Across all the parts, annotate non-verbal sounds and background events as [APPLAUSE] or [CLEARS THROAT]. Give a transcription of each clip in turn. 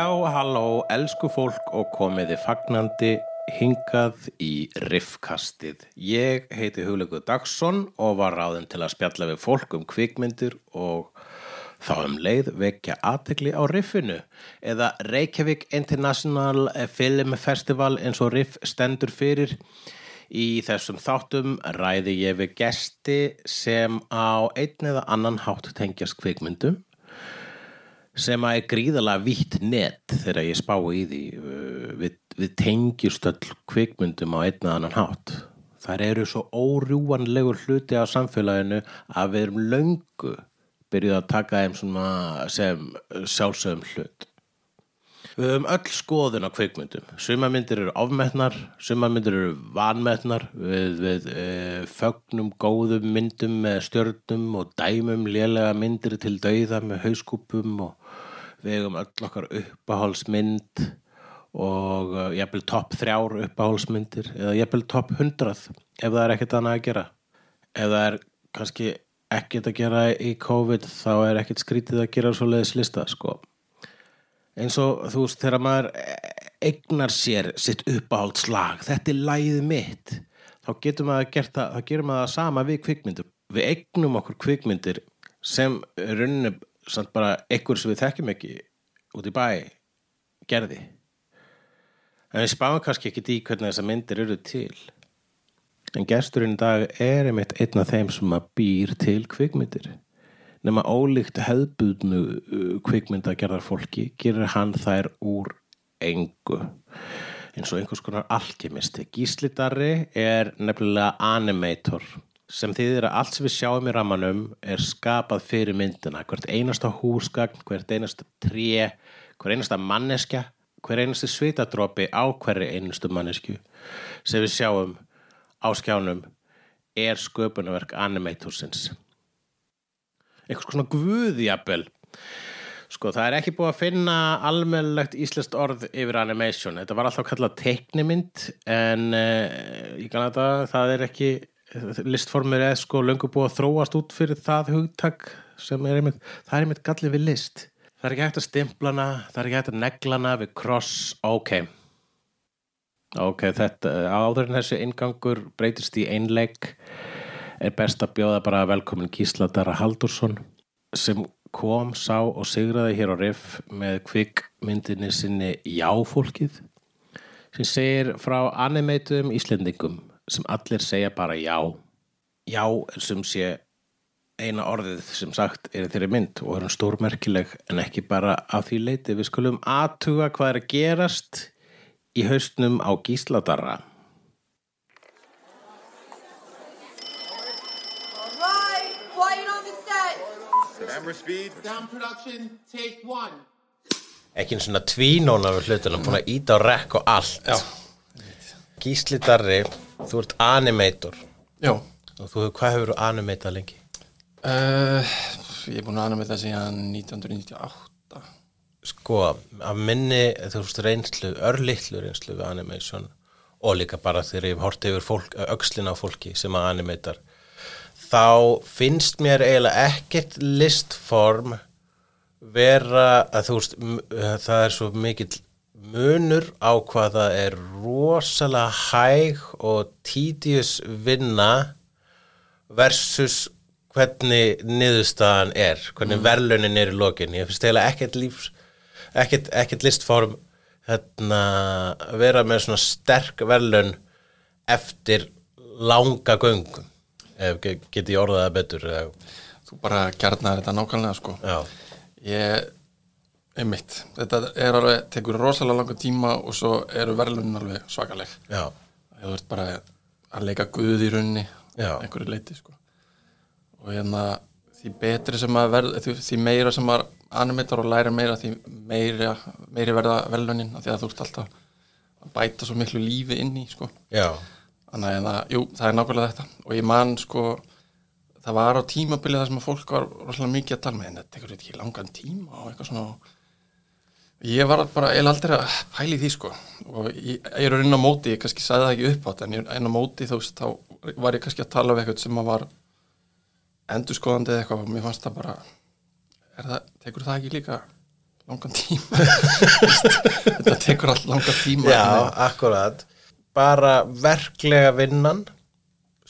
Já, halló, elsku fólk og komiði fagnandi hingað í riffkastið. Ég heiti Hugleikur Dagsson og var ráðin til að spjalla við fólk um kvikmyndir og þá um leið vekja aðtegli á riffinu eða Reykjavík International Film Festival eins og riff stendur fyrir. Í þessum þáttum ræði ég við gesti sem á einn eða annan hátt tengjast kvikmyndum sem að er gríðalega vítt net þegar ég spá í því við, við tengjust öll kvikmyndum á einn eða annan hátt. Þar eru svo órjúanlegur hluti á samfélaginu að við erum löngu byrjuð að taka þeim sem sjálfsögum hlut. Við höfum öll skoðun á kvikmyndum. Sumarmyndir eru ofmetnar, sumarmyndir eru vanmetnar, við, við e, fögnum góðum myndum með stjörnum og dæmum lélega myndir til dauða með hauskúpum og við hefum öll okkar uppahálsmynd og uh, jafnvel topp þrjár uppahálsmyndir eða jafnvel topp hundrað ef það er ekkert annað að gera. Ef það er kannski ekkert að gera í COVID þá er ekkert skrítið að gera svo leiðis lista sko eins og þú veist þegar maður egnar sér sitt uppáhaldslag þetta er læðið mitt þá getur maður gert það, þá gerum maður það sama við kvikmyndir, við egnum okkur kvikmyndir sem rauninu samt bara ekkur sem við þekkjum ekki út í bæ gerði. En við spáum kannski ekki í hvernig þessar myndir eru til. En gesturinn í dag er einmitt einn af þeim sem að býr til kvikmyndir. Nema ólíkt hefðbúðnu uh, kvikmynda gerðar fólki gerir hann þær úr engu. Eins og einhvers konar alkemisti Gíslidarri er nefnilega animator sem þýðir að allt sem við sjáum í ramanum er skapað fyrir myndina. Hvert einasta húsgagn, hvert einasta tré hver einasta manneskja hver einasta svitadrópi á hverju einustu mannesku sem við sjáum á skjánum er sköpunverk animatorsins einhvers konar guðjabel sko það er ekki búið að finna almennlegt íslenskt orð yfir animation. Þetta var alltaf kallað teiknimynd en uh, ég kannar þetta það er ekki listformir eða sko löngu búið að þróast út fyrir það hugtak sem er einmitt það er einmitt gallið við list. Það er ekki hægt að stimplana, það er ekki hægt að neglana við cross, ok. Ok, þetta áður en þessi ingangur breytist í einleik er best að bjóða bara velkomin Gísladara Haldursson sem kom, sá og sigraði hér á Riff með kvikmyndinni sinni Jáfólkið sem segir frá animeitum Íslendingum sem allir segja bara já já er sem sé eina orðið sem sagt er þeirri mynd og er hann stórmerkileg en ekki bara af því leiti við skulum aðtuga hvað er að gerast í haustnum á Gísladara Camera speed. Sound production, take one. ekki einn svona tvínóna við hlutunum, búin að íta á rekk og allt Já. Gísli Darri, þú ert animator. Já, og þú, hvað hefur þú animatað lengi? uh, ég er búin að það síðan 1998 Sko, af minni þú veist reynslu, örlittlu reynslu við animation og líka bara þegar ég hef hort yfir fólk, öxlina á fólki sem að animatar þá finnst mér eiginlega ekkert listform vera að þú veist það er svo mikill munur á hvað það er rosalega hæg og tedious vinna versus hvernig niðurstaðan er, hvernig verðlunin er í lokin, ég finnst eiginlega ekkert lífs ekkert, ekkert listform hérna, vera með svona sterk verðlun eftir langa göngum ef ge- get ég orðað það betur Þú bara kjarnar þetta nákvæmlega sko. Já, Ég, einmitt. Þetta er alveg, tekur rosalega langa tíma og svo eru verðlunin alveg svakaleg. Já, Þú ert bara að leika guð í Já. einhverju leiti sko. Og hérna því betri sem að verð því, því meira sem að animator og læra meira því meira, meiri verða verðlunin því að þú ert alltaf að bæta svo miklu lífi inn í sko. Já, Þannig að, það- jú, það er nákvæmlega þetta. Og ég man sko það var á tímabilið þar sem að fólk var rosalega mikið að tala með en þetta tekur ekki langan tíma og eitthvað svona ég var bara eða aldrei að pæli því sko. Og ég, ég er inn á móti, ég kannski sagði það ekki upp átt en ég er inn á móti þú veist þá var ég kannski að tala við eitthvað sem að var endurskoðandi eða eitthvað. Og mér fannst það bara er það, tekur það ekki líka langan tíma? [LAUGHS] Þetta tekur allt langan tíma Já, akkurat. Bara verklega vinnan.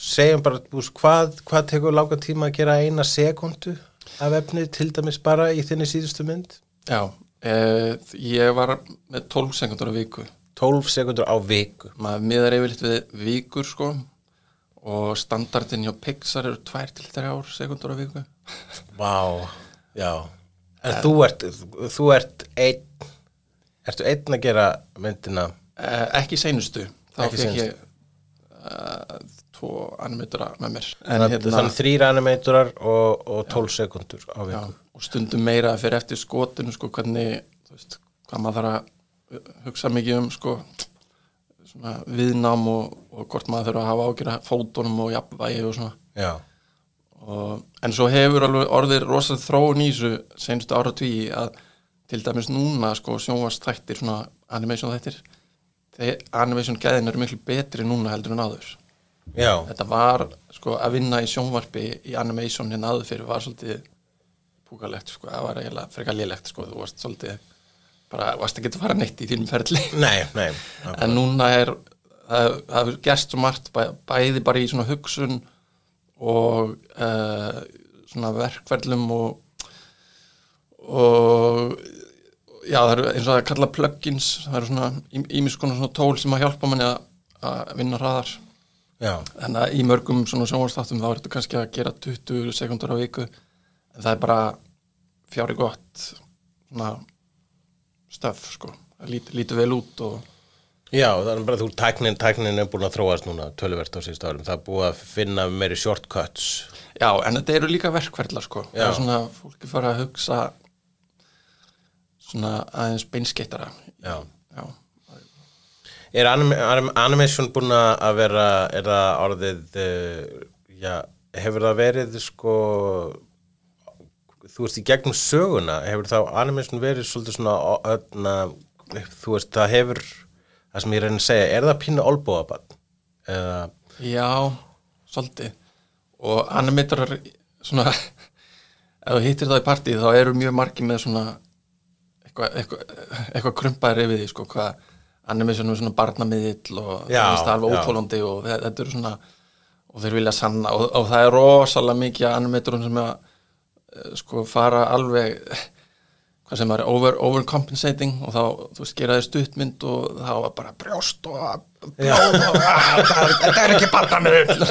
Segjum bara veist, hvað, hvað tekur lága tíma að gera eina sekundu af efni til dæmis bara í þinni síðustu mynd? Já, eh, ég var með 12 sekundur á viku. 12 sekundur á viku. Maður miðar yfirleitt við vikur sko og standardin hjá Pixar eru 2-3 sekundur á viku. Vá, já. En þú ert, þú ert einn Ertu einn að gera myndina? Eh, ekki seinustu. Þá Ekki fekk seinustu. ég uh, tvo animatora með mér. Þannig hérna... þannig þrýr animatorar og, og 12 sekundur á viku. Og stundum meira fyrir eftir skotinu sko hvernig veist, hvað maður þarf að uh, hugsa mikið um sko svona viðnám og, og hvort maður þurfa að hafa ágjöra fótunum og jafnvægi og svona. Já, og, en svo hefur alveg orðið rosalega þróun í þessu senstu ára tví að til dæmis núna sko sjónvast þættir svona animation þættir þeir animation gæðin eru miklu betri núna heldur en áður já, þetta var sko að vinna í sjónvarpi í animation en áður fyrir var svolítið púkalegt sko, það var eiginlega frekar lélegt sko, þú varst svolítið bara, varst ekki að fara neitt í þínum ferli. Nei, nei en núna er það hefur gerst svo margt bæ, bæði bara í svona hugsun og uh, svona verkferlum og og já það eru eins og það er kallað plugins það eru svona ímiskonar svona tól sem að hjálpa manni að, vinna hraðar en að í mörgum svona sjónvarstáttum þá er þetta kannski að gera 20 sekundur á viku en það er bara fjári gott svona stöf sko, það lítur, lítur vel út og Já, þannig bara þú tæknin, tæknin er búin að þróast núna töluvert á síðust árum, það er búið að finna meiri shortcuts Já, en þetta eru líka verkferðlar sko. Það Já. er svona, fólki fara að hugsa svona aðeins beinskeittara. Já. Já. Er anim, anim, animation búin að vera, er það orðið, uh, já, hefur það verið sko, þú veist í gegnum söguna, hefur þá animation verið svolítið svona, öðna, þú veist, það hefur, það sem ég reyna að segja, er það pínu olbúabann? Já, svolítið. Og animatorar, svona, [LAUGHS] ef þú hittir það í partí þá eru mjög margir með svona eitthvað eitthva, eitthva krumpaðir yfir því, sko, hvað animation er svona barnamiðill og það það alveg já. óþólandi og þe- þetta eru svona, og þeir vilja sanna og, og það er rosalega mikið animatorum sem að eh, sko fara alveg sem er over, overcompensating og þá, þú veist, gera þér stuttmynd og þá var bara brjóst og blóð og "Ah, þetta er- ekki barnamiðill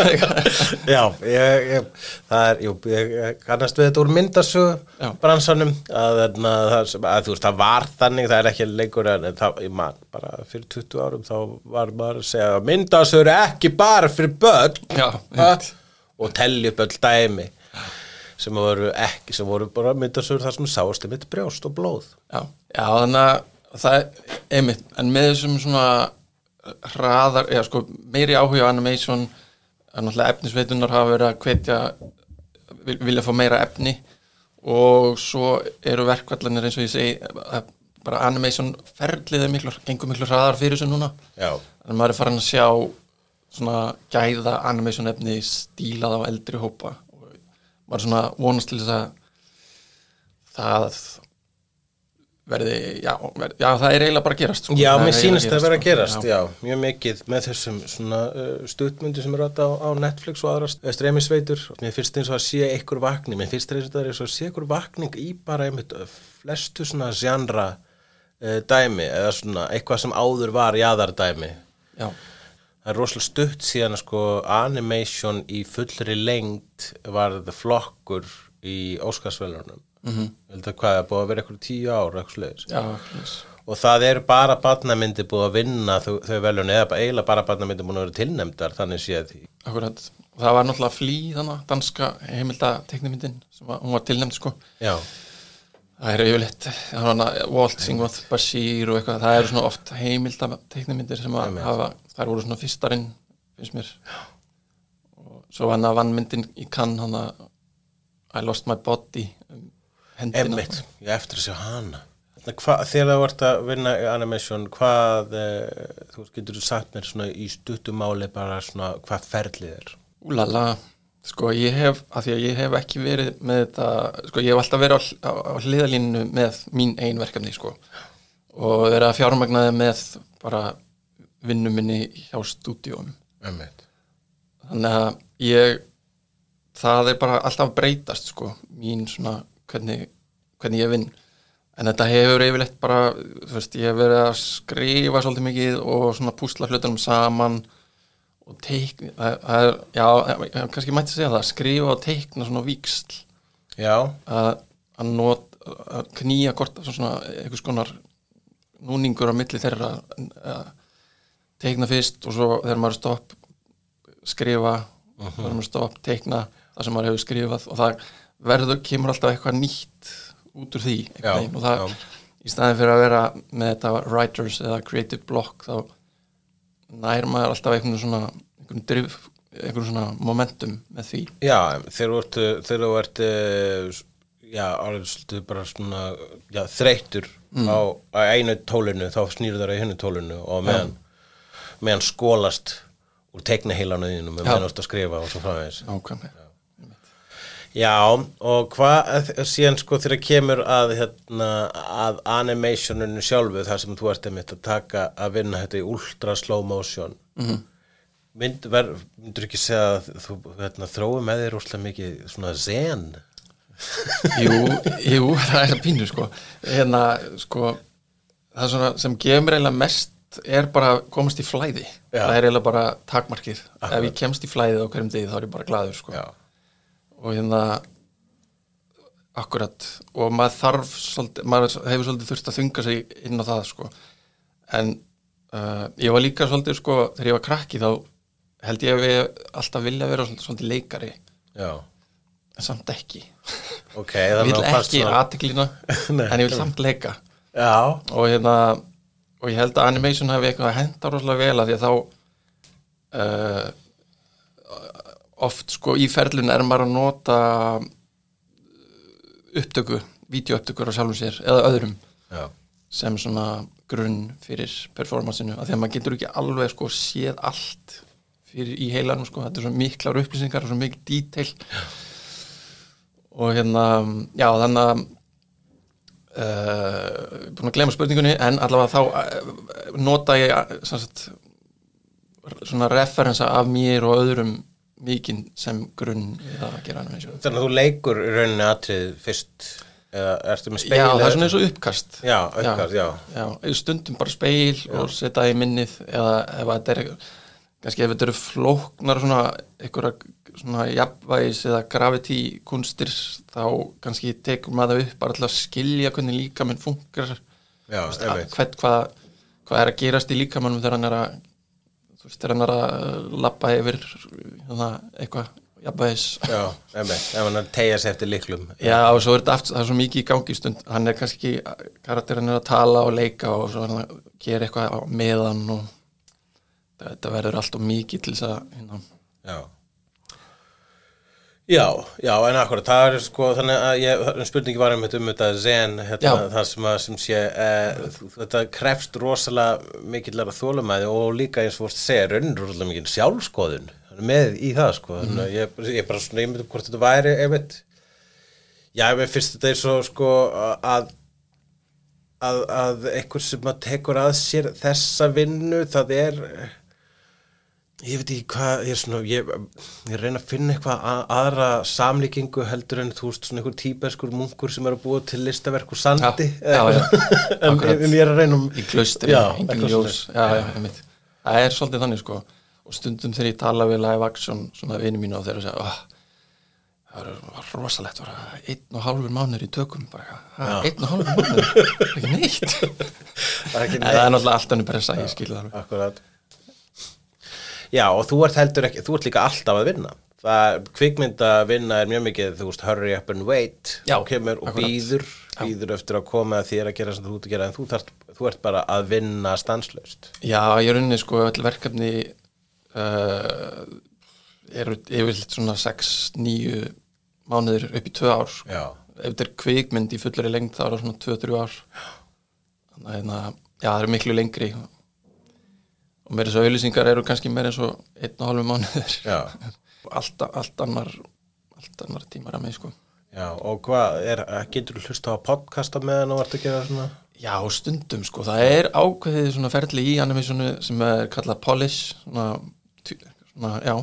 [LAUGHS] Já, ég, ég, það er, jú, ég, kannast við þetta úr myndasögu Já. bransanum að, þarna, það, sem- að þú veist, það var þannig, það er ekki lengur en það, ég man, bara fyrir 20 árum þá var maður að segja að myndasögur er ekki bara fyrir börn. Já, og telli upp öll dæmi sem voru ekki, sem voru bara myndasögur þar sem sást mitt brjóst og blóð. Já, já þannig að það er einmitt, en með þessum svona hraðar, eða sko meiri áhuga á animation, að náttúrulega efnisveitunar hafa verið að hvetja vil, vilja fá meira efni og svo eru verkvallanir eins og ég segi bara animation ferlið er miklu, gengur miklu hraðar fyrir þessu núna. Já, en maður er farin að sjá svona gæða animation efni stílað á eldri hópa er svona vonast til þess að það verði, já, verði, já það er eiginlega bara að gerast sko. Já, mér sýnist það vera að gerast, sko. já, mjög mikið með þessum svona uh, stuttmyndu sem eru átt á, á Netflix og aðra st- streymisveitur. Mér finnst eins og að sé einhver vakning, mér finnst eins og að sé einhver vakning í bara einmitt uh, flestu svona genre uh, dæmi eða svona eitthvað sem áður var jaðardæmi. já, Það er rosalega stutt síðan að sko animation í fullri lengd var þetta flokkur í Óskarsvelunum. Mm -hmm. Ég held að hvað er búið að vera eitthvað tíu ár, eitthvað slegis já, yes. og það eru bara barnamyndi búið að vinna þau, þau veljun eða eiginlega bara barnamyndi búin að vera tilnefndar þannig séð akkurat og það var náttúrulega flý þannig danska heimilda teknimyndin sem var, hún var tilnefnd sko já, það er yfirleitt það var Walt Singwath Bashir og eitthvað það eru svona oft heimilda teknimyndir sem að hafa, þær voru svona fyrstarinn finnst mér. Og svo hann að vann myndin í kann hann að I lost my body um hendina. Emmitt, ég eftir að sjá hana. Þegar þú ert að vinna í animation hvað eh, þú getur sagt mér svona í stuttumáli bara svona hvað ferlið er? Úlala Sko ég hef, af því að ég hef ekki verið með þetta, sko ég hef alltaf verið á, á, á hliðalínu með mín ein verkefni sko. Og verið að fjármagnaði með bara vinnu minni hjá stúdíum þannig að ég það er bara alltaf breytast sko, mín svona hvernig, hvernig ég vinn. En þetta hefur yfirleitt bara þú veist, ég hef verið að skrifa svolítið mikið og svona púsla hlutunum saman. og teikna það, er, já, kannski mætti segja það skrifa og teikna svona víksl Já, að, að not að knýja hvort svona einhvers konar núningur á milli þeirra að teikna fyrst og svo þegar maður stopp skrifa þegar maður stopp, teikna það sem maður hefur skrifað og það verður, kemur alltaf eitthvað nýtt út úr því Já, og það, já. í staðin fyrir að vera með þetta writers eða creative block þá nær maður alltaf einhvern svona einhvern drif, einhvern svona momentum með því. Já, þegar þú ert, eh, já, alveg bara svona já, þreyttur á, á einu tólinu þá snýrðu þar í hennu tólinu og meðan, meðan skólast úr teikna heilanu þínum með Já. meðan þú ert að skrifa og svo framvegis. Ákvæmlega Já, og hvað síðan sko þegar kemur að, hérna, að animationinu sjálfu þar sem þú ert einmitt að taka að vinna þetta í ultra slow motion. -hmm. Mynd, ver, myndur ekki segja að þú hérna, þrói með þér úrslega mikið svona zen? [LAUGHS] Jú, jú, [LAUGHS] það er að pínu sko. Hérna, sko það er svona sem gefur eiginlega mest er bara að komast í flæði. Já. það er eiginlega bara takmarkið. Ef ég kemst í flæði á hverjum degi þá er ég bara glaður sko. Já, og hérna akkurat. Og maður þarf svolítið, maður hefur svolítið þurft að þunga sig inn á það sko. En uh, ég var líka svolítið sko þegar ég var krakki þá held ég að við alltaf vilja vera svolítið, svolítið leikari. Já, en samt ekki. Ok ég vil ekki [LAUGHS] Nei, en ég vil samt leika. Já, og hérna og ég held að animation hafi eitthvað að henda rosalega vel að því að þá uh, oft sko í ferlun er maður að nota upptöku, vídeoupptökur á sjálfum sér eða öðrum já, sem svona grunn fyrir performansinu, að því að maður getur ekki alveg sko séð allt fyrir í heilanum sko, þetta er svo miklar upplýsingar og svo mikil detail. Og hérna já þannig að uh, búin að glemma spurningunni en allavega þá uh, nota ég uh, sem sagt, svona referensa af mér og öðrum mikinn sem grunn við að gera animation þannig að þú leikur rauninni atrið fyrst eða ertu með speil Já, það er svona eins og uppkast Já, uppkast, já. já stundum bara speil og setja það í minnið eða ef þetta er kannski ef þetta eru flóknar svona einhverja svona jafnvægis eða gravity kunstir þá kannski tekur maður upp bara til að skilja hvernig funkar veist, að- einmitt. hvern, hvað, hvað er að gerast í líkamannum þegar hann er að þú veist, þegar hann er að lappa yfir hérna, eitthvað jafnvægis. Já, ef hann tegja sig eftir liklum Já, og svo er þetta aftur, það er svo mikið í gangi stund, hann er kannski, karakterinn er að tala og leika og svo er hann að gera eitthvað meðan og þetta verður allt og mikið til þess að, hérna, Já Já, já, en akkurat, það er sko, þannig að ég, spurningi var um þetta um þetta zen, hérna, það sem að, sem sé, e, þetta krefst rosalega mikillara þólumæði og líka eins og vorst segja, raunir rosalega mikil sjálfskoðun með í það, sko, þannig að ég, ég bara svona, ég myndi hvort þetta væri, einmitt, já, mér finnst þetta eins og, sko, að, að, að einhver sem að tekur að sér þessa vinnu, það er, ég veit ekki hvað ég er svona, ég, ég reyna að finna eitthvað a- aðra samlíkingu heldur en þú veist svona einhver tíbeskur munkur sem er að búa til listaverk úr sandi. Já, já, já. [LAUGHS] en, en ég er að reyna um í klaustri, engin ljós. Það er svolítið þannig, sko, og stundum þegar ég tala við live action, svona vini mínu og þeir að segja, oh, það var rosalegt, var það einn og hálfur mánuður í tökum, bara, einn og hálfur mánuður, [LAUGHS] ekki neitt. Það er náttúrulega allt önnur pressa, ég skilja það alveg. Já, og þú ert heldur ekki, þú ert líka alltaf að vinna. Það, kvikmynda vinna er mjög mikið, þú veist, hurry up and wait. Já, þú kemur og býður býður eftir að koma að þér að gera sem þú ert að gera en þú, þart, þú ert bara að vinna stanslaust. Já, ég er unni sko öll verkefni uh, eru yfirleitt svona 6-9 mánuður upp í 2 ár sko. Já. ef þetta er kvikmynd í fullari lengd þá er það svona 2-3 ár. Þannig að já, það eru miklu lengri og meira svo auðlýsingar eru kannski meira eins og 1,5 mánuður. Já, [LAUGHS] allt, allt annar allt annar tímar að mig sko. Já, og hvað, er, getur þú hlusta á podcasta meðan og vart að gera svona? Já, stundum sko, það er ákveðið svona ferli í animationu sem er kallað polish svona, svona já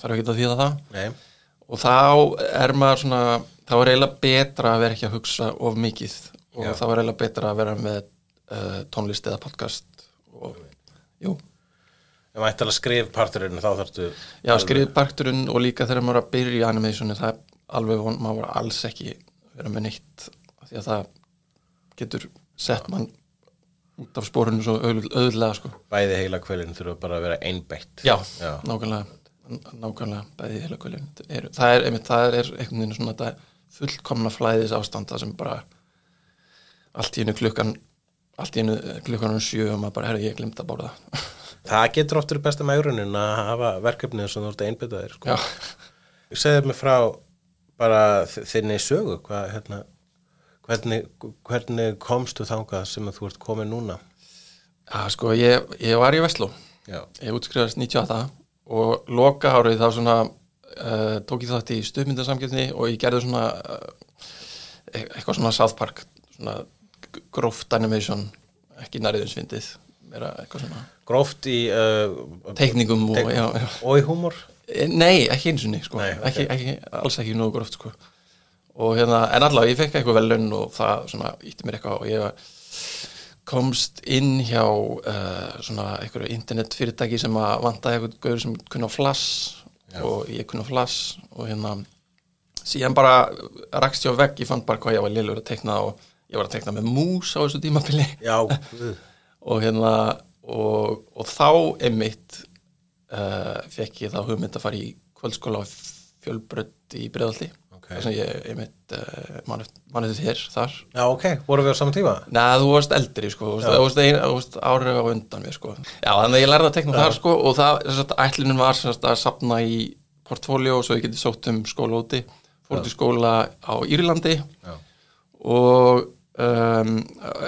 þarf ekki að þýða það. Nei, og þá er maður svona þá er eiginlega betra að vera ekki að hugsa of mikið. Og Já. þá er eiginlega betra að vera með uh, tónlist eða podcast og jú, ef maður ætti að skrifa parturinn þá þarftu já, skrifið parturinn og líka þegar maður er að byrja í animationu það er alveg von, maður var alls ekki vera með neitt því að það getur sett mann út af spórinu svo auðl- auðlega sko. Bæði heila kvölinn þurfa bara að vera einbeitt. Já, Já. nákvæmlega. Nákvæmlega bæði heila er, það er, einmitt, það er einhvern veginn svona þetta fullkomna flæðis ástand það sem bara allt í einu klukkan allt í einu klukkan um sjö og maður bara, herra, ég glimt að bóra það [LAUGHS] Það getur oft verið besta megrunin að hafa verkefnið sem þú ert að einbytta þér sko. Segðu mig frá bara þinni sögu hvað, hérna, hvernig, hvernig komstu þangað sem þú ert komin núna? Já sko, ég, ég var í Vestló Já, ég útskrifast 98 og loka árið þá svona uh, tók ég þátt í stöðmyndasamgjöfni og ég gerði svona uh, eitthvað svona South Park svona gróft animation ekki næriðinsvindið meira eitthvað svona gróft í uh, teikningum og, Teik- já, já. og í húmor Eh, Nei, ekki eins og niður sko. Nei, ok. ekki, ekki, alls ekki nógu gróft sko. og hérna, en allavega ég fekk eitthvað velun og það svona ítti mér eitthvað og ég komst inn hjá uh, svona einhverju internetfyrirtæki sem að vantaði eitthvað gauður sem kunna á flash og ég kunna á flash og hérna síðan bara rakst ég á vegg, ég fann bara hvað ég var lillur að teikna og ég var að teikna með mús á þessu [LAUGHS] guð. og hérna og, og þá einmitt uh, fekk ég þá hugmynd að fara í kvöldskóla á fjölbrödd í breðaldi Ok. þar sem ég einmitt uh, manið þér þar Já, ok, vorum við á saman tíma? Nei, þú varst eldri sko, þú varst, varst, árið á undan mér sko. Já, þannig að ég lærði að tekna þar sko og það, þess að ætlunin var að sapna í portfóljó og svo ég geti sótt um skóla úti fór til skóla á Írlandi Já. og um,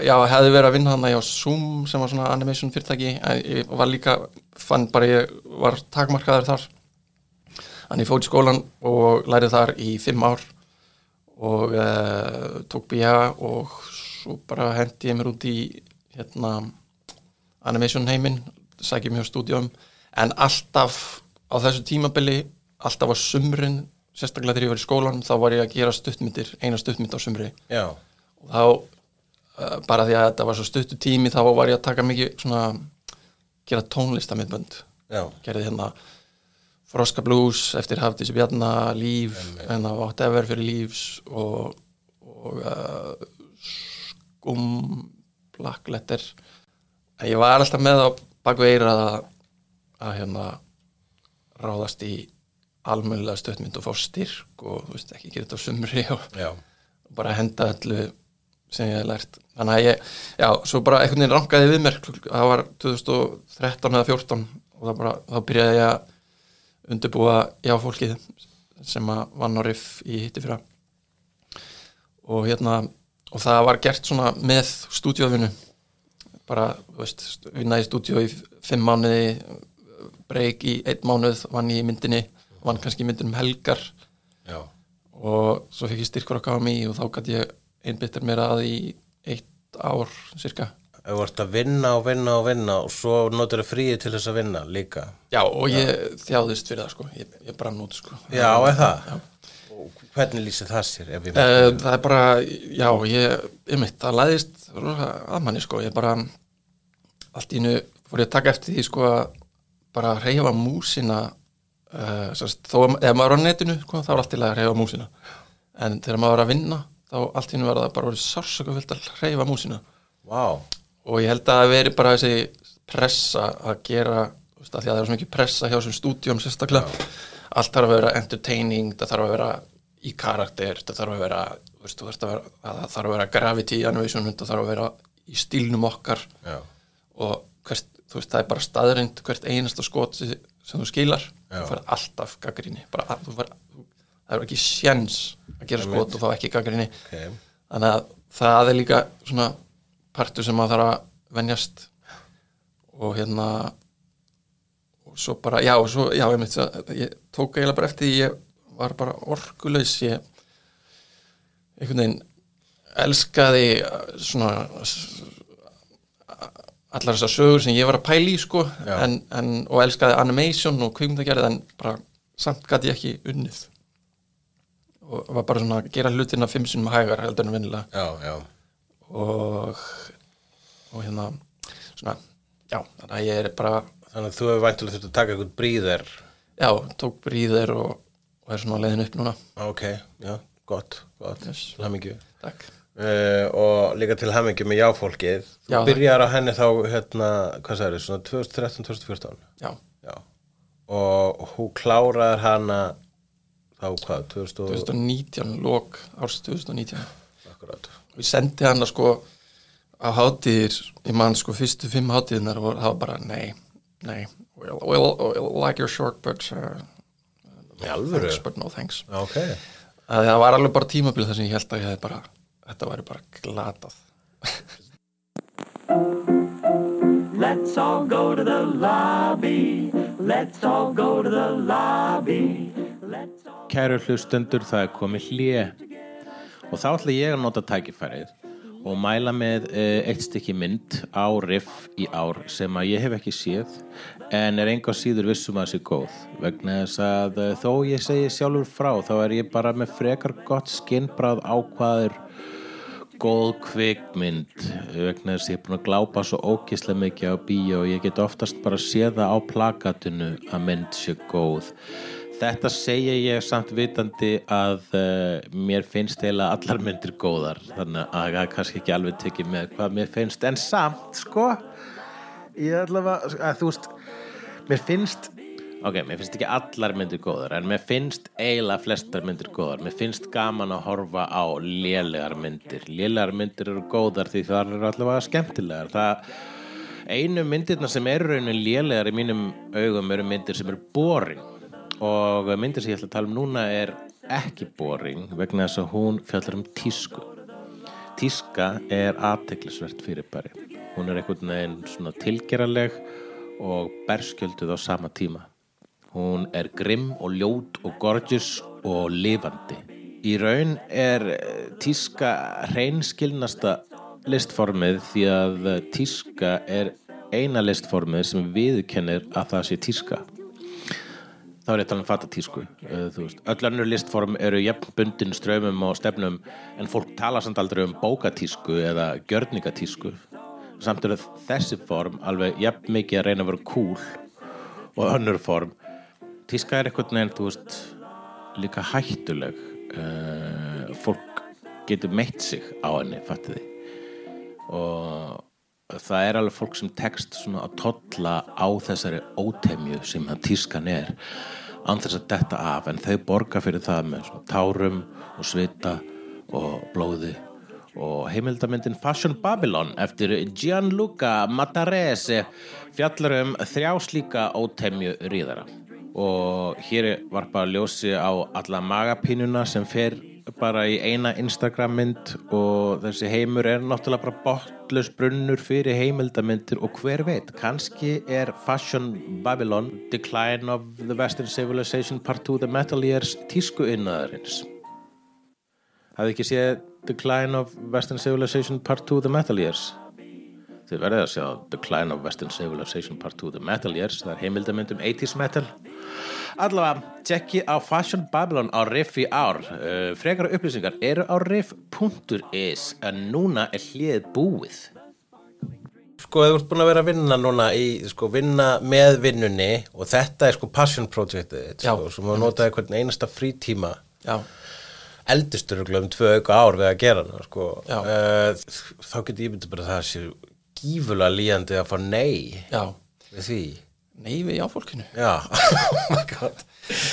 já, hefði verið að vinna þarna hjá Zoom sem var svona animation fyrirtæki. En ég var líka, fann bara ég var takmarkaður þar. Þannig ég fór til skólan og lærið þar í fimm ár. Og uh, tók BA og svo bara hendi ég mér út í hérna animation heiminn, sækjum hjá stúdíum en alltaf á þessu tímabili, alltaf á sumrin sérstaklega þegar ég var í skólan þá var ég að gera stuttmyndir, eina stuttmynd á sumri. Já, og þá uh, bara því að þetta var svo stuttu tími þá var ég að taka mikið svona gera tónlistamindbönd já, gerði hérna Froska Blues eftir Hafdísi Bjarna Líf, hérna Whatever fyrir Lífs og, og uh, Skum Black Letter. En ég var alltaf með á baku eira að, að hérna ráðast í almennilega stöttmynd og fá styrk og þú veist ekki gera þetta á sumri og og bara henda öllu sem ég hef lært. Þannig að ég, já, svo bara einhvern veginn rankaði við mér það var 2013 eða 14 og það bara, þá byrjaði ég að undirbúa já fólkið sem að vann á riff í hitti fyrra. Og hérna og það var gert svona með stúdíóðvinu bara, þú veist, vinna í stúdíó í fimm mánuði breyk í einn mánuð, vann í myndinni vann kannski myndinum helgar. Já, og svo fekk ég styrkur á KMI og þá gæti ég einbyttir mér að í eitt ár cirka þú ert að vinna og vinna og vinna og svo notur það fríið til þess að vinna líka. Já, og ég þjáðist fyrir það sko. Ég, ég brann út sko. Já, er það? Og hvernig lýsir það sér Eh, Það? er bara, já, ég, ég mitt, það læðist að manni sko, ég bara allt í einu fór ég að taka eftir því sko að bara reyfa músina uh, sérst, þó að ef maður er á netinu sko, þá er allt í lagi að reyfa músina. En þegar maður er að vinna þá allt í einu verða bara verið sársökufyllt að reyfa músina. Vá, og ég held að það veri bara þessi pressa að gera veist, að því að það er svo mikið pressa hjá þessum stúdíum sérstaklega, allt þarf að vera entertaining, það þarf að vera í karakter, það þarf að vera veist, það þarf að vera gravity animation, það þarf að vera í stílnum okkar. Já, og hvert, þú veist, það er bara staðrind hvert einasta skot sem þú skilar. Já. þú fær alltaf gaggrinni bara, þú fær, það er ekki sjens að gera skot og fá ekki gaggrinni ok. Þannig að það er líka svona partur sem maður þarf að venjast. Og hérna og svo bara, já, svo, já, ég, mitt, ég tók eiginlega bara eftir því ég var bara orkulaus. Ég einhvern veginn elskaði uh, svona allar þessar sögur sem ég var að pæla í sko, en, en, og elskaði animation og kvikmyndagerð en bara samt gæti ég ekki unnið og var bara svona að gera hlutina fimm sinnum hægar heldur en vinnilega og og hérna svona, já, þannig að ég er bara Þannig að þú hefur væntulega þurft að taka eitthvað bríðir já, tók bríðir og, og er svona á leiðin upp núna. Ok, já, gott, gott. Yes. Til hamingju. Takk, uh, Og líka til hamingju með jáfólkið. Þú Já, byrjar á henni þá, hérna, hvað sagði, svona 2013-2014 já, Já. Og hún kláraðar hana þá hvað, 2000 og 2019 lók árs 2019 akkurat og ég sendi hana sko á hátíðir, ég man sko fyrstu fimm hátíðinar og það var bara nei, nei we'll, we'll, we'll like your short but uh, thanks but no thanks. Ok, að það var alveg bara tímabil þar sem ég held að ég bara þetta væri bara glatað. Let's all go to the lobby. Let's all go to the lobby. Kæru hlustendur, það er komið hlje og þá ætla ég að nota tækifærið og mæla með uh, eitt stykki mynd á riff í ár sem að ég hef ekki séð en er enga síður vissum að það sé góð. Vegna þess að uh, þó ég segi sjálfur frá þá er ég bara með frekar gott skinnbráð ákvaður góð kvikmynd. Vegna þess að ég er búin að glápa svo ókislega mikið á bíó og ég get oftast bara séð það á plakatinu að mynd sé góð þetta segja ég samt vitandi að uh, mér finnst eiginlega allar myndir góðar þannig að það kannski ekki alveg tekið með hvað mér finnst. En samt sko ég allavega að þú veist mér finnst ok, mér finnst ekki allar myndir góðar en mér finnst eiginlega flestar myndir góðar. Mér finnst gaman að horfa á lélegar myndir. Lélegar myndir eru góðar því það eru allavega skemmtilegar. Það einu myndirna sem eru raunin lélegar í mínum augum eru myndir sem eru boring og myndir sem ég ætla að tala um núna er ekki boring vegna þess að hún fjallar um tísku. Tíska er aðteglisvert fyrirbæri. Hún er einhvern veginn svona tilgeraleg og berskjölduð á sama tíma. Hún er grimm og ljót og gorgeous og lifandi. Í raun er eh, tíska hreinskilnasta listformið því að eh, tíska er eina listformið sem viðkennir að það sé tíska þá er ég að tala um fatatísku veist, öll önnur listform eru jafnbundin strömmum og stefnum en fólk tala samt aldrei um bókatísku eða gjörningatísku. Samt eru þessi form alveg jafn mikið að reyna að vera cool og önnur form. Tíska er eitthvað neginn, þú veist líka hættuleg uh, fólk getur meitt sig á henni, fattu þið og það er alveg fólk sem tekst svona að tolla á þessari ótemju sem að tískan er án þess að detta af. En þau borga fyrir það með svona tárum og svita og blóði. Og heimildamyndin Fashion Babylon eftir Gianluca Matarese fjallar um þrjá slíka ótemju ríðara. Og hér er varpa ljósi á alla magapínuna sem fer bara í eina Instagram mynd og þessi heimur er náttúrulega bara botlaus brunnur fyrir heimildamindir og hver veit, kannski er Fashion Babylon Decline of the Western Civilization Part 2 The Metal Years tísku innaðarins Hafði ekki séð Decline of Western Civilization Part 2 The Metal Years? Þið verðið að sjá Decline of Western Civilization Part 2 The Metal Years. Það er heimildamynd um 80s metal Allavega, tjekki á Fashion Babylon á Riff í ár. Uh, frekara upplýsingar eru á riff.is en núna er hlið búið. Sko, þú ert búin að vera að vinna núna í, sko, vinna með vinnunni og þetta er sko passion projectið sko, sem að notaði hvern einasta frítíma. Já, eldistur um tvö auka ár við að gera hana sko. Uh, þá getur ég myndi bara að það sé gífulega líjandi að fá nei já. við því nei við jáfólkinu já, [LAUGHS] oh my god.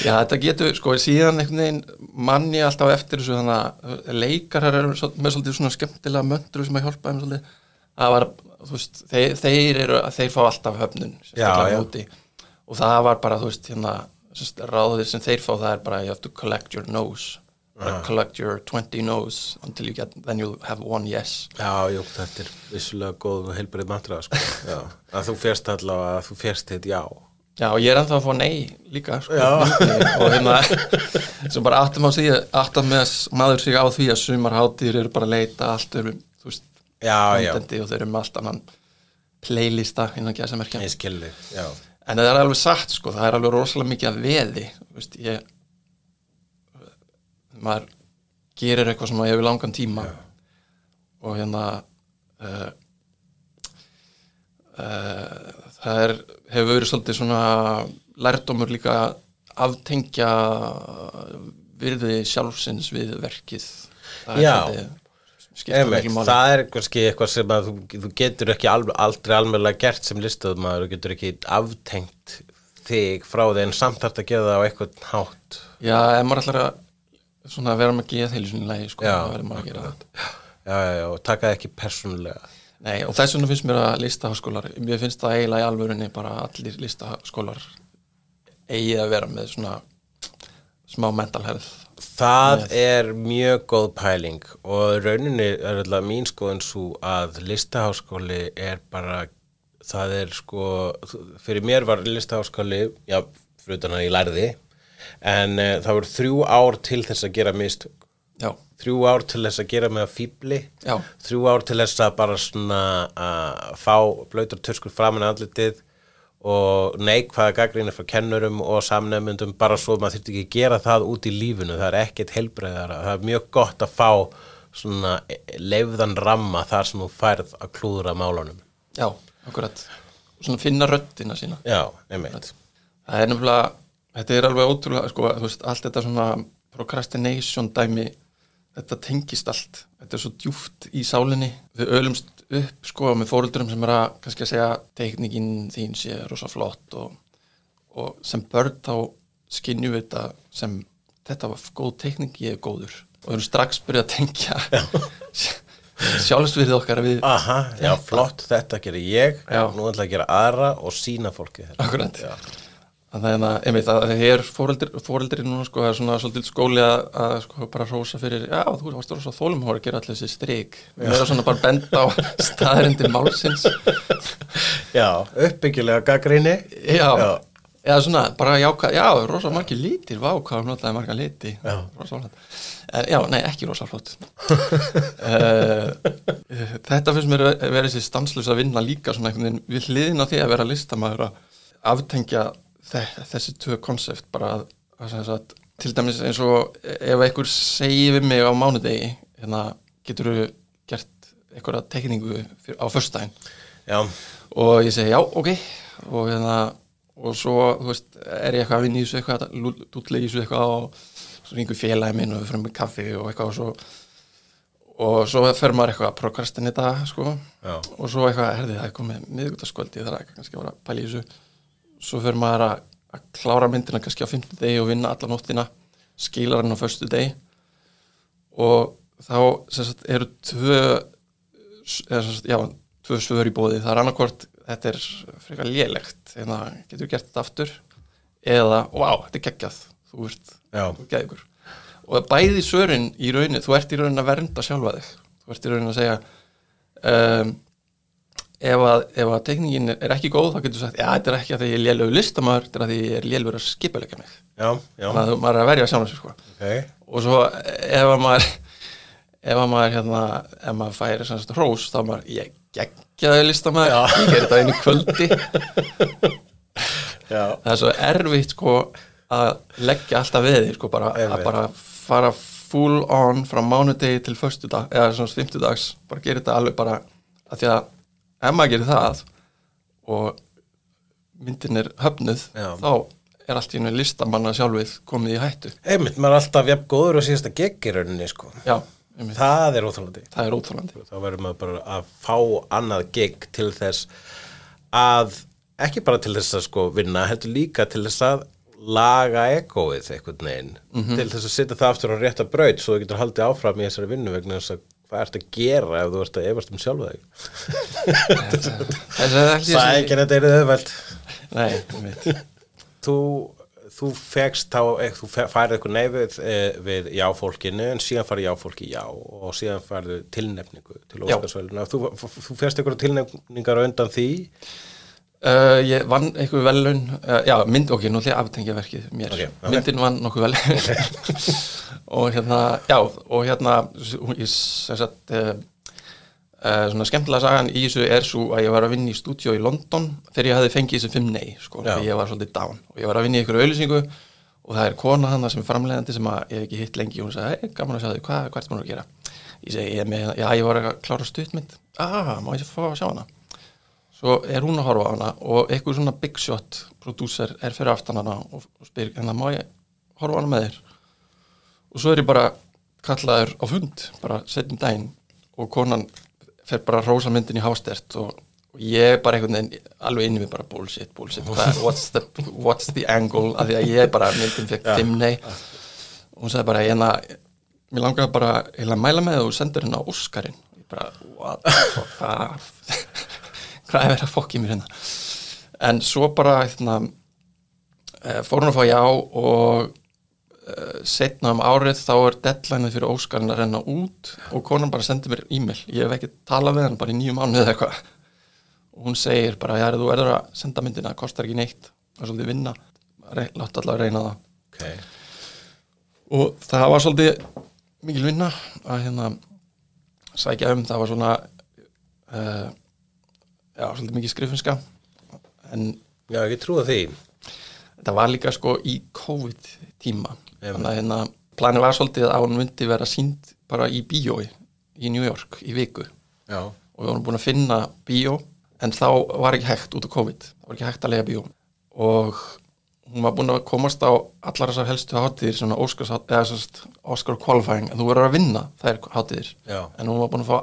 Já, þetta getur, sko, síðan einhvern veginn manni alltaf eftir þessu þannig að leikarar eru með svolítið svona skemmtilega möndru sem að hjálpa þeim svolítið. Það var, veist, þeir, þeir eru þeir fá alltaf höfnun já. og það var bara, þú veist, hérna ráðið sem þeir fá það er bara you have to collect your nose uh. collect your 20 nose until you get, then you'll have one yes. Já, jú, þetta er vissulega góð og heilbrið mantra sko. Já, að þú férst allavega að þú férst þitt já. Já, og ég er ennþá að fá nei líka sko, [LAUGHS] og hérna sem bara áttum á því áttum með að maður sig á því að sumar hátíðir eru bara að leita allt eru, þú veist, Já, já, contendi og þeir eru með allt annan playlista innan Já, en það er alveg satt sko, það er alveg rosalega mikið að veði þú veist, ég maður gerir eitthvað sem maður hefur langan tíma. Og hérna uh, uh, það er, hefur verið svolítið svona lærdómur líka að aftengja virði sjálfsins við verkið. Það Já. Einmitt, það er kannski eitthvað sem að þú, þú getur ekki al, aldrei almennilega gert sem listaðumæður og getur ekki aftengt þig frá því en samt þarf að gera það á eitthvað hátt. Já, ef maður ætlar að svona vera með geð heilu sinni lægi sko, þá verður maður að gera það. Já, já, já, og taka það ekki persónulega. Nei, og þess vegna finnst mér að listaháskólar mér finnst það eiginlega í alvörunni bara allir listaháskólar eigið að vera með svona smá mental health. Það er mjög góð pæling og rauninni er alltaf mín skoðun svo að listaháskóli er bara, það er sko, fyrir mér var listaháskóli, já, fyrir utan að ég lærði, en uh, það voru þrjú ár til þess að gera mistök. Já, Þrjú ár til þess að gera með að fýbli, þrjú ár til þess að bara svona að fá blöytur törskur framan andlitið og neikvæða gaggrinni frá kennurum og samnefndum bara svo að maður þurfti ekki að gera það út í lífinu, það er ekkert heilbreyðara, það er mjög gott að fá svona leifðan ramma þar sem þú færð að klúðra málunum. já, akkurat. Svona finna röddina sína. Já, einmitt. það er nefnilega, þetta er alveg ótrúlega sko, veist, allt þetta svona procrastination dæmi þetta tengist allt, þetta er svo djúft í sálinni, við ölumst upp sko með fóröldurum sem er að kannski að segja teknikinn þín sé rosa flott og, og sem börn þá skinnjum við þetta sem þetta var góð teknik, ég er góður og við erum strax byrjað að tengja [LAUGHS] sjálfsvirðið okkar við Aha, já, flott, þetta gerir ég, Já. nú ætla að gera aðra og sína fólki þetta. Akkurat. Já. Þannig að, einmitt, að það er fóreldir núna, sko, það er svona svolítið skóli að, að sko, bara rósa fyrir, já, þú varst rosa þólum hóra að gera allir þessi strik. Við erum svona bara benda á [LAUGHS] staðarindir málsins. Já, uppbyggilega gaggrinni. Já, Já. eða svona, bara jáka, já, rosa margir litir, vá, hvað er náttúrulega marga liti. Já. Rosa flott. Já, nei, ekki rosa flott. uh, [LAUGHS] þetta finnst mér að vera þessi stanslösa vinna líka svona einhvern veginn við hliðin á því að vera listamæður að aftengja þessi tvö konsept bara að, að, að, til dæmis eins og ef einhver segir við mig á mánudegi hérna getur þú gert einhverja tekningu á Já, og ég segi já, ok. Og hérna og svo, veist, er ég eitthvað að vinna í þessu eitthvað, dútlega í þessu eitthvað og svo ringur félagi minn og við fyrir með kaffi og eitthvað og svo og svo fer maður eitthvað að prokrastinita sko, Já. og svo eitthvað, herði, það er komið miðgutaskvöldi, það er kannski að vera að pæla í þessu svo fer maður að, að klára myndina kannski á 50 degi og vinna alla nóttina skilar hann á föstu degi. Og þá sagt, eru tvö eða, sagt, já, tvö svör í bóði það er annarkvort, þetta er frekar lélegt en það getur gert þetta aftur? Eða, vá, þetta er geggjað þú ert, Já. þú ert geðugur og bæði svörin í raunin þú ert í raunin að vernda sjálfa þig. Þú ert í raunin að segja um, ef að, að tekningin er ekki góð þá getur þú sagt, já, þetta er ekki að því ég er lélögur listamæður þetta er að því ég er lélögur að skipulegja mig. Já, já, þannig að maður er að verja sjálfum sér sko. Ok. og svo ef að maður ef að maður hérna ef maður færi sagt hrós þá maður ég geggjaði listamæður ég gerir þetta einu kvöldi. Það er svo erfitt sko að leggja alltaf við því sko bara, að bara fara full on frá mánudegi til föstudag eða svona fymtudags, bara gera þetta alveg bara að því að ef maður gerir það og myndin er höfnuð Já. þá er allt í einu listamanna sjálfið komið í hættu einmitt, maður er alltaf jafn góður og síðasta gegg í rauninni, sko. já, einmitt, Það er óþálandi. það er óþólandi Þá verður maður bara að fá annað gegg til þess að, ekki bara til þess að sko vinna, heldur líka til þess að laga egoið einhvern veginn, til þess að setja það aftur á rétta braut svo þú getur haldið áfram í þessari vinnu vegna þess að hvað ert að gera ef þú ert að efast um sjálfa þig. það er ekki að þetta er auðveld. nei, þú, þú fegst þá, eh, þú færið eitthvað neyfið eh, við já-fólkinu en síðan farið já-fólki já og síðan farið tilnefningu til. Óskarsvæluna þú, þú fegst eitthvað tilnefningar undan því Uh, ég vann eitthvað velun uh, já, mynd, ok, nú ætlum ég að aftengja verkið mér, Ok, ok. myndin vann nokkuð vel. [LAUGHS] Og hérna já, og hérna ég sem sagt uh, uh, svona skemmtilega sagan í þessu er svo að ég var að vinna í stúdíó í London þegar ég hafði fengið þessi fimm nei sko, Já. ég var svolítið down. Og ég var að vinna í einhverju auðlýsingu og það er kona hann sem er framleiðandi sem að ég hef ekki hitt lengi. Og hún sagði, hey, gaman að sjá þig, hvað, hvað ertu búin að gera? Ég segi, já, ég var að klára stuttmynd. Ah, svo er hún að horfa á hana og eitthvað svona big shot prodúser er fyrir aftan hana og, og spyr, en það má ég horfa á hana með þér? Og svo er ég bara kallaður á fund, bara setjum daginn og konan fer bara að rósa myndin í hástert og, og ég er bara einhvern veginn alveg inni við bara bullshit, bullshit. [LAUGHS] What's, the, what's the angle? Af því að ég bara myndin fekk fimm nei. Og hún sagði bara hérna mér langaði bara að mæla með og sendur hérna Óskarinn. Ég bara, what the fuck hvað er verið að fokki mér hérna? En svo bara hérna, uh, fór hún að fá já og uh, setna um árið þá er deadlineið fyrir Óskarinn að renna út og konan bara sendi mér e-mail. Ég hef ekki talað við hann bara í nýju mánuð eða eitthvað. Og hún segir bara, já, þú verður að senda myndina, það kostar ekki neitt það er svolítið vinna, Re- láttu allavega reyna það. Ok, og það var svolítið mikil vinna að hérna sækja um, það var svona uh, já, svolítið mikið skrifinska en já, ég trúa því. þetta var líka sko í COVID tíma þannig að hérna planið var svolítið að hún myndi vera sínd bara í bíói í New York í viku. Já, og við vorum búin að finna bíó en þá var ekki hægt út á COVID. Það var ekki hægt að lega bíó. Og hún var búin að komast á allar þessar helstu hátíðir svona Oscars, eða, sérst, Oscar qualifying. En þú verður að vinna þær hátíðir. Já. en hún var búin að fá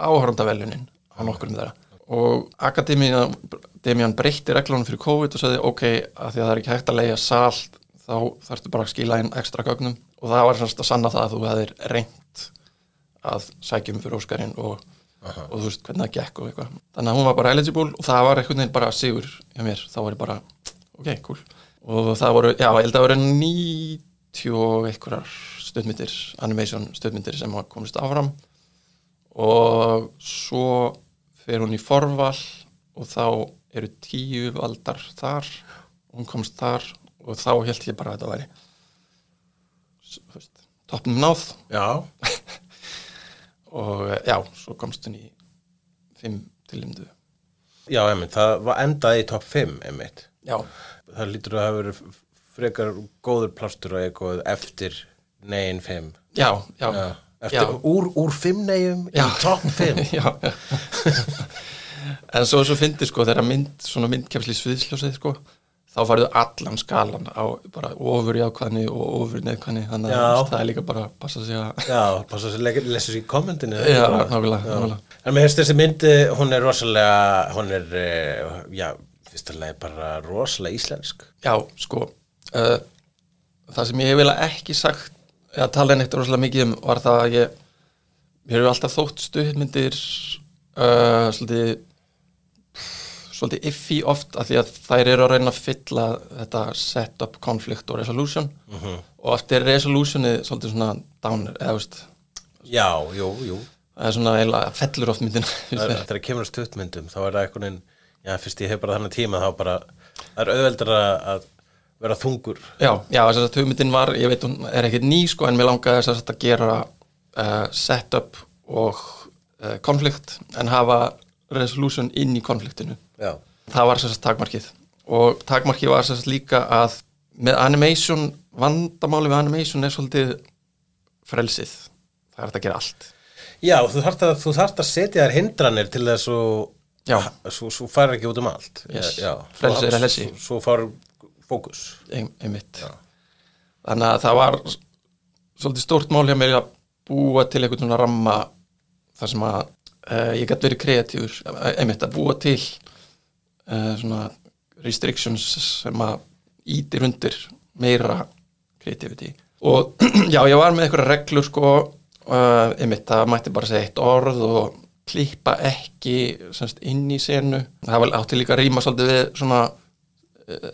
áhörndaveljunin á nokkur um þeirra og Akademian, Akademian breytti reglunum fyrir COVID og sagði ok, að því að það er ekki hægt að leia sal þá þarftu bara að skila inn ekstra gögnum. Og það var semst að sanna það að þú hefðir reynt að sækjum fyrir Óskarinn og, og þú veist hvernig það gekk og eitthvað. Þannig að hún var bara eligible og það var einhvern veginn bara sigur hjá mér, þá var ég bara ok, cool. Og það voru, já, ég held að voru 90 og einhverjar stöðmyndir, animation stöðmyndir sem komist áfram. Og svo fer hún í forval og þá eru tíu valdar þar hún komst þar og þá held ég bara að þetta væri toppnum náð. Já, [LAUGHS] og eh, já, svo komst hún í fimm tillimdu já, einmitt það var endaði í topp 5, einmitt. Já, það lítur að hafa verið frekar góður plástur og eitthvað eftir negin 5 já, já, já. Eftir. Úr, úr 5 negjum í Já. topp 5 [LAUGHS] já, já. [LAUGHS] en svo svo fyndi sko þegar mynd, svona myndkefsli sviðsljósið sko þá farið allan skalan á bara ofur jákvæðni og ofur neðkvæðni þannig að það er líka bara að passa sig að Já, passa að lesa sér í kommentinu Já, nákvæmlega, nákvæmlega. En mér finnst þessi mynd, eh, hún er rosalega, hún er, eh, já, fyrst að leið bara rosalega íslensk. Já, sko uh, það sem ég hef eiginlega ekki sagt eða tala neitt rosalega mikið um var það að ég mér hefur alltaf þótt stuðmyndir uh, svolítið svolítið iffi oft af því að þær eru að reyna að fylla þetta setup, conflict og resolution. Og eftir resolutionið svolítið svona downer, eða veist Já, jú, jú. það er svona eiginlega fellur oft myndin. [LAUGHS] Það er- Þegar kemur að stuttmyndum, þá er það veginn, já, fyrst ég hef bara þannig tíma, þá bara, það er auðveldur að vera þungur. Já, já, þess að hugmyndin var, ég veit hún er ekkert ný sko en mér langaði þess að gera uh, setup og uh, konflikt en hafa resolution inn í konfliktinu. Já. Það var þess að takmarkið og takmarkið var þess að líka að með animation, vandamáli við animation er svolítið frelsið. Það er að gera allt. Já, þú þarft að, að setja þær hindranir til þess að Já. svo, svo fara ekki út um allt. Yes. Já. Frelsi er Svo- að lesi. Svo, svo fara fókus. ein, einmitt. Þannig að það var svolítið stórt mál hjá mér að búa til einhvern svona ramma þar sem að uh, ég gæti verið kreatífur eh, einmitt að búa til uh, svona restrictions sem að ítir undir meira creativity. Og [CLEARS THROAT] já, ég var með einhverja reglur sko uh, einmitt, það mætti bara segja eitt orð og klippa ekki semst, inn í senu. Það var átti líka að rýma svolítið við svona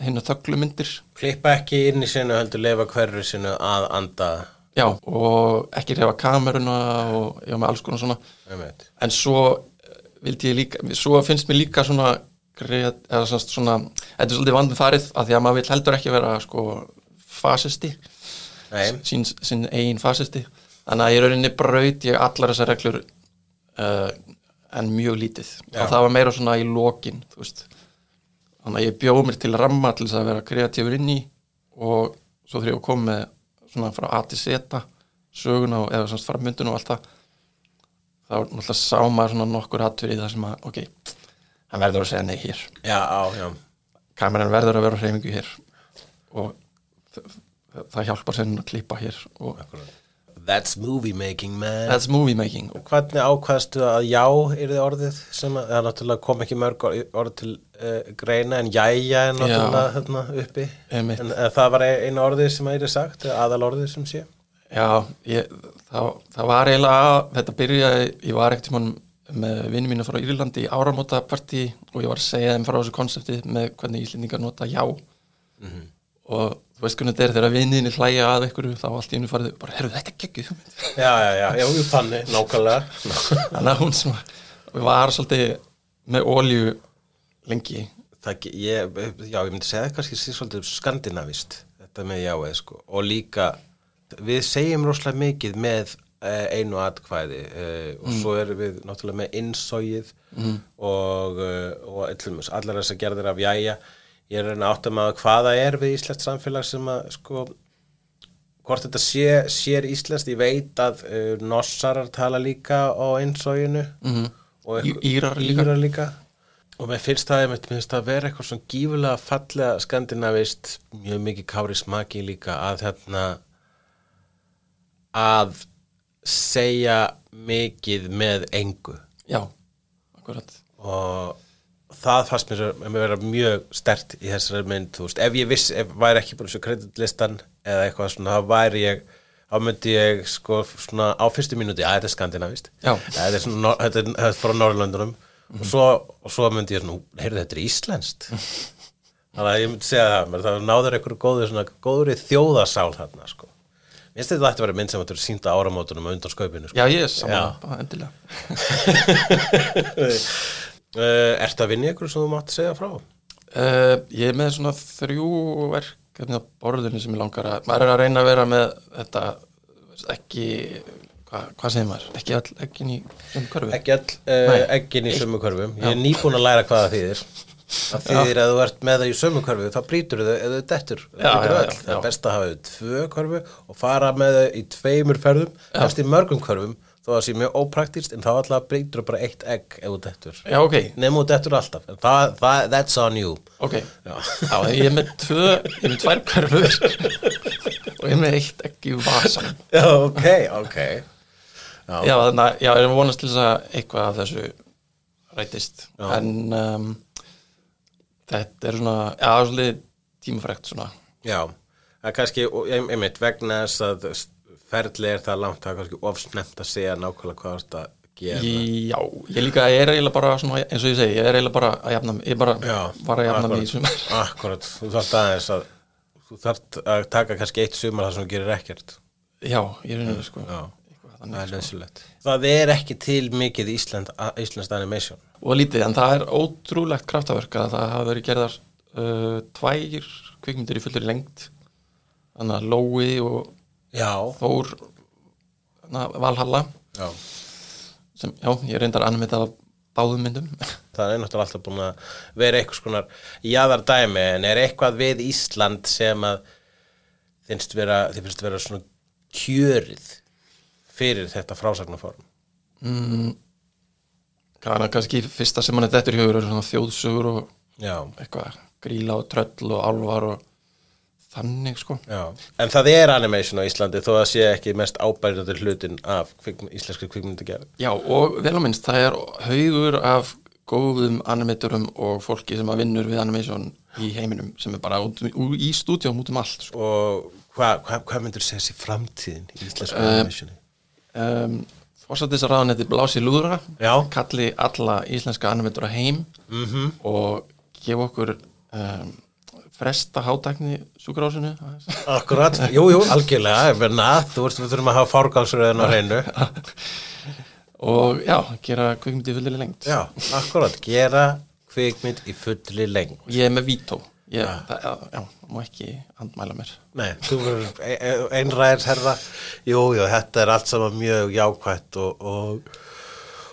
hinn að þöglumyndir Klippa ekki inn í sinu heldur leifa hverju sinu að anda. já, og ekki reyfa kameruna og já, með alls konar svona. Einmitt. en svo eh, vildi ég líka, svo finnst mér líka svona greið, eða svona, svona þetta er svolítið vandum farið að því að maður vil heldur ekki vera sko fasisti. Sín, sín eigin fasisti. Þannig að í rauninni braut ég allar þessar reglur uh, en mjög lítið. Já. og það var meira svona í lokin þú veist þannig að ég bjóð mér til ramma til þess að vera kreatífur inn í og svo þegar ég kom með svona frá A til Z söguna og eða svona frammyndun og allt það þá náttúrulega sá maður svona nokkur hattur í það sem að ok, hann verður að segja nei hér. Já, á, já. Kameran verður að vera á hreyfingu hér og það hjálpar sem að klippa hér og That's movie making man. That's movie making. Hvernig ákvaðstu að já er þið orðið sem að það náttúrulega kom ekki mörg orð, til greina en jæja er náttúrulega hérna, uppi. Einmitt. en, en það var einu orðið sem er sagt aðal orðið sem sé. Já, ég, það, það var eiginlega þetta byrjaði, ég var ekkert með vinnu mínu frá Írlandi í áramótapartí og ég var að segja þeim frá þessu konsepti með hvernig íslendingar nota já. Og þú veist hvernig þetta er þegar vinninni hlæja að ykkur þá allt í hennu farið bara, herru þetta hugmynd Já, já, já, já, þannig, nákvæmlega. Þannig að hún sem var svolítið með ólju lengi Það, ég, já, ég myndi segja kannski svolítið skandinavist þetta með jáið sko og líka við segjum rosalega mikið með uh, einu atkvæði uh, og svo erum við náttúrulega með innsóið mm. og, uh, og allar þess að gerðir af jæja ég er að reyna að átta með hvaða er við íslenskt samfélag sem að sko hvort þetta sé, sér íslenskt ég veit að uh, nossarar tala líka á innsóinu mm. og Í- Írar líka. Írar líka og mér finnst það, mér finnst það að vera eitthvað svona gífulega fallega skandinavist mjög mikið kári smaki líka að hérna að segja mikið með engu. Já, akkurat. Og það fannst mér að vera mjög stert í þessari mynd, þú veist, ef ég viss ef væri ekki búin svo kreditlistan eða eitthvað svona, þá væri ég þá myndi ég sko svona á fyrstu mínúti að þetta er skandinavist. Þetta er, svona, þetta er frá Norrlöndunum og, svo, og svo myndi ég svona, heyrðu þetta er íslenskt [LAUGHS] þannig að ég myndi segja það það náður einhverju góður svona, góðri þjóðasál þarna sko Mér finnst þetta að vera mynd sem þetta er sínda áramótunum undan skaupinu sko. já, ég er saman, bara endilega [LAUGHS] uh, Ertu að vinna í ykkur sem þú mátt segja frá? Uh, ég er með svona þrjú verkefni á borðinu sem ég langar að maður er að reyna að vera með þetta ekki hva, hvað segir maður, ekki all ekki í sem körfu? Ekki all uh, Nei. eggin í sömu körfum Ég er nýbúin að læra hvað það þýðir. Það þýðir að þú ert með það í sömu körfu þá brýtur þau eða þau dettur. Já, já, já, Það er já. best að hafa þau tvö körfu og fara með þau í tveimur ferðum eftir í mörgum körfum þó að það sé mjög ópraktist en þá alltaf brýtur bara eitt egg ef þú dettur. Já, ok, Nefnum þú dettur alltaf. Það, það, that's on you. Ok. Já. ég er með tvö, ég er með tvær körfur. Og ég er með eitt ekki í vasan Já, ok, ok já, þannig að já, ég er vonast til þess að eitthvað af þessu rætist. Já. en um, þetta er svona, já, svolítið tímafrekt svona. Já, það er kannski, og ég- einmitt, vegna þess að ferli er það langt, það er kannski ofsnemt að segja nákvæmlega hvað að gera. Já, ég líka ég er eiginlega bara svona, eins og ég segi, ég er eiginlega bara að jafna ég bara Já, var að jafna mig í sumar. [LAUGHS] Akkurat, þú þarft aðeins að, þú þarft að taka kannski eitt sumar það sem þú gerir ekkert. Já, ég er einhverju sko. Já, Það er nöðsulegt. Það er ekki til mikið Ísland, Íslands animation. Og lítið, en það er ótrúlegt kraftaverk að það hafa verið gerðar uh, tvær kvikmyndir í fullur lengt þannig að Lói og Já, Þór hana, Valhalla já. sem, já, ég reyndar annum þetta báðum myndum [LAUGHS] Það er náttúrulega alltaf búin að vera eitthvað skonar jáðar dæmi en er eitthvað við Ísland sem að finnst vera, þið finnst vera svona kjörið fyrir þetta frásagnarform. Kannan kannski fyrsta sem hann er dettur í hugur er svona þjóðsugur og Já, eitthvað gríla og tröll og álvar og þannig sko já. En það er animation á Íslandi þó að sé ekki mest ábærandi hlutin af kvikmynd, íslenskri kvikmyndagerð. Já, og vel á minnst, það er haugur af góðum animatorum og fólki sem að vinnur við animation í heiminum sem er bara út, í stúdíum út um allt sko. Og hvað hva, hva myndur segja sér framtíðin í íslensku Eh, animationi? Um, Fórsættisraðanetti Blási Lúðra Já. kalli alla íslenska animatora heim Mhm. -hmm. og gefa okkur um, fresta hátækni sjúkrásinu Akkurat, [LAUGHS] jú, jú, algjörlega, menna, þú veist, við þurfum að hafa fárgangsröðin á [LAUGHS] hreinu. og já, gera kvikmyndi fullir lengt Já, akkurat, gera kvikmynd í fulli leng ég er með vító það, já, já, það má ekki handmæla mér. Nei, þú verður e- einræðis herra. Jú, jú, þetta er allt saman mjög jákvætt og, og,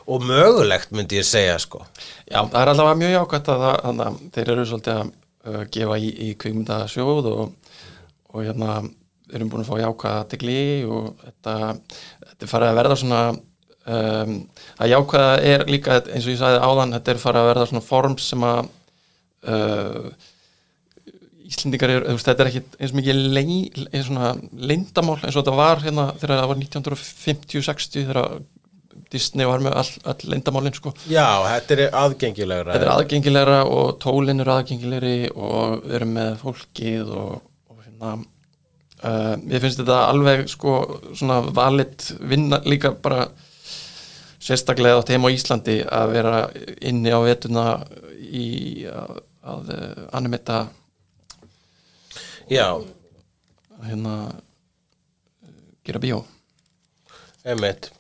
og mögulegt myndi ég segja sko. Já, það er alltaf mjög jákvæmt að það, þeir eru svolítið að uh, gefa í, í kvikmyndasjóð og, og hérna erum búin að fá jákvæða aðtegli og þetta, þetta er farið að verða svona um, að jákvæða er líka eins og ég sagði áðan, þetta er farið að verða svona form sem að uh, Íslendingar er, veist, þetta er ekki eins mikið lei, eins og þetta var hérna þegar það var 1950-60 þegar Disney var með all, all leyndamálin sko. Já, þetta er aðgengilegra Þetta er aðgengilegra og tólin eru aðgengilegri og við erum með fólkið og, og hérna uh, ég finnst þetta alveg sko svona valit vinna líka bara sérstaklega á heim á Íslandi að vera inni á vetuna í að, að uh, Já, hérna uh, gera bíó. Einmitt.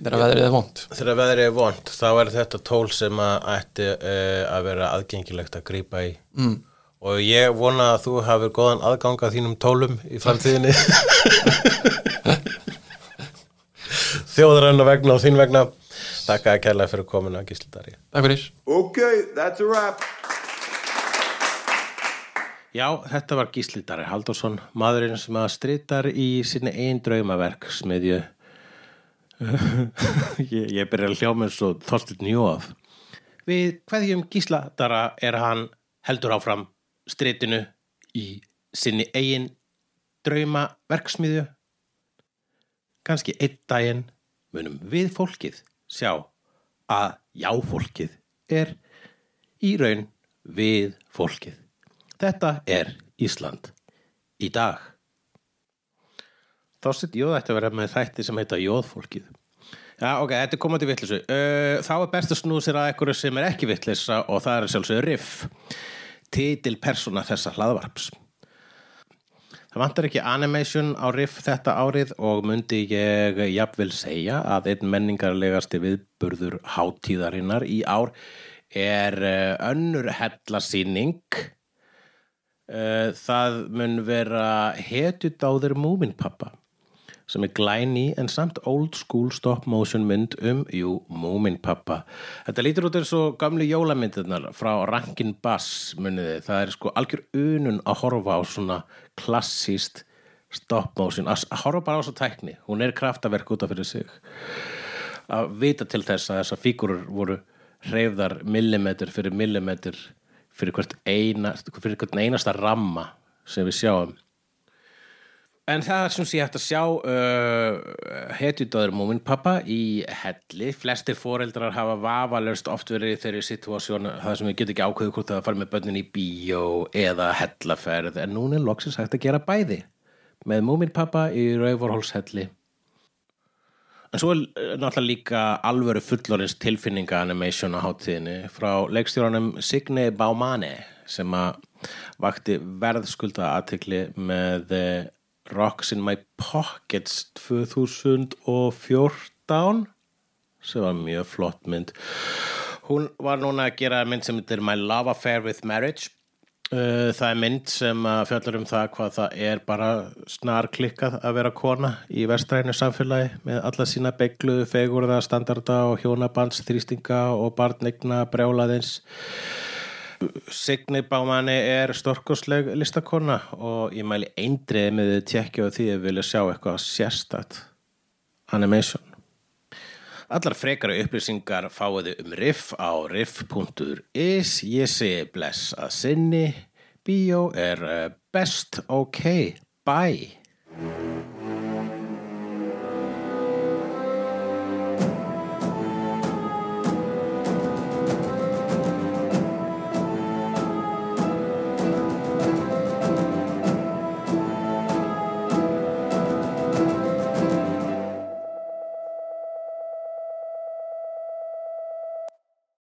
Þegar veðrið er vond Þegar veðrið er vond, þá er þetta tól sem að ætti uh, að vera aðgengilegt að grípa í. Mm. og ég vona að þú hafur góðan aðgang að þínum tólum í framtíðinni. [LAUGHS] Þjóðarann vegna og þín vegna. Takk að kærlega fyrir komin að gíslitari Takk fyrir. Okay, that's a wrap. Já, þetta var Gíslitari Halldórsson, maðurinn sem að stritar í sinni einn draumaverk smiðju. [LAUGHS] Ég, ég byrja að hljá með svo Þorstin Jóaf. Við hverjum Gíslatara er hann heldur áfram stritinu í sinni eigin draumaverksmiðju? Kanski einn daginn munum við fólkið sjá að já fólkið er í raun við fólkið. Þetta er Ísland í dag. Þorstitt Jóð ætti að vera með þætti sem heita Jóðfólkið. Já, ok, þetta er komandi vittlisu. Uh, þá er best að snúða sér að einhverju sem er ekki vittlisa og það er sjálfsögur riff. Titil persóna þessa hlaðvarps. Það vantar ekki animation á riff þetta árið og myndi ég jafnvel segja að einn menningarlegasti viðburður hátíðarinnar í ár er eh, önnur hellasýning. Eh, Það mun vera hetjudáður Múminpappa sem er glæni en samt old school stop motion mynd um, jú, Múminpappa. Þetta lítur út eins og gamlu jólamyndirnar frá Rankin Bass, muniði. Það er sko algjör unun að horfa á svona klassíst stop motion, að horfa bara á svo tækni. Hún er kraftaverk út af fyrir sig. Að vita til þess að þessar fígurur voru hreyfðar millimetr fyrir millimetr fyrir hvert, eina, fyrir hvert einasta ramma sem við sjáum. En það er sem sé hægt að sjá uh, hetjudöður múminpappa í helli. Flestir foreldrar hafa vafalöst oft verið þeirri situasjón það sem við getum ekki ákveðu hvort það fara með börnin í bíó eða hellaferð. En núna er loksins hægt að gera bæði með múminpappa í Rauvorhólshelli. En svo er eh, náttúrulega líka alvöru fullorins tilfinninga animation á hátíðinni frá leikstjóranum Signe Baumane sem að vakti verðskulda aðtekli með eh, Rocks in My Pockets 2014 sem var mjög flott mynd. Hún var núna að gera mynd sem heitir My Love Affair with Marriage það er mynd sem fjallar um það hvað það er bara snar klikkað að vera kona í vestrænu samfélagi með alla sína begluðu, fegurða, standarda og hjónabands, þrýstinga og barnegna brjálaðins. Signi Bámanni er storkosleg listakona og ég mæli eindrið með þið tjekkja á því að vilja sjá eitthvað sérstætt animation Allar frekara upplýsingar fáiði um riff á riff.is. Ég segi bless að sinni. Bíó er eh, best ok. Bye.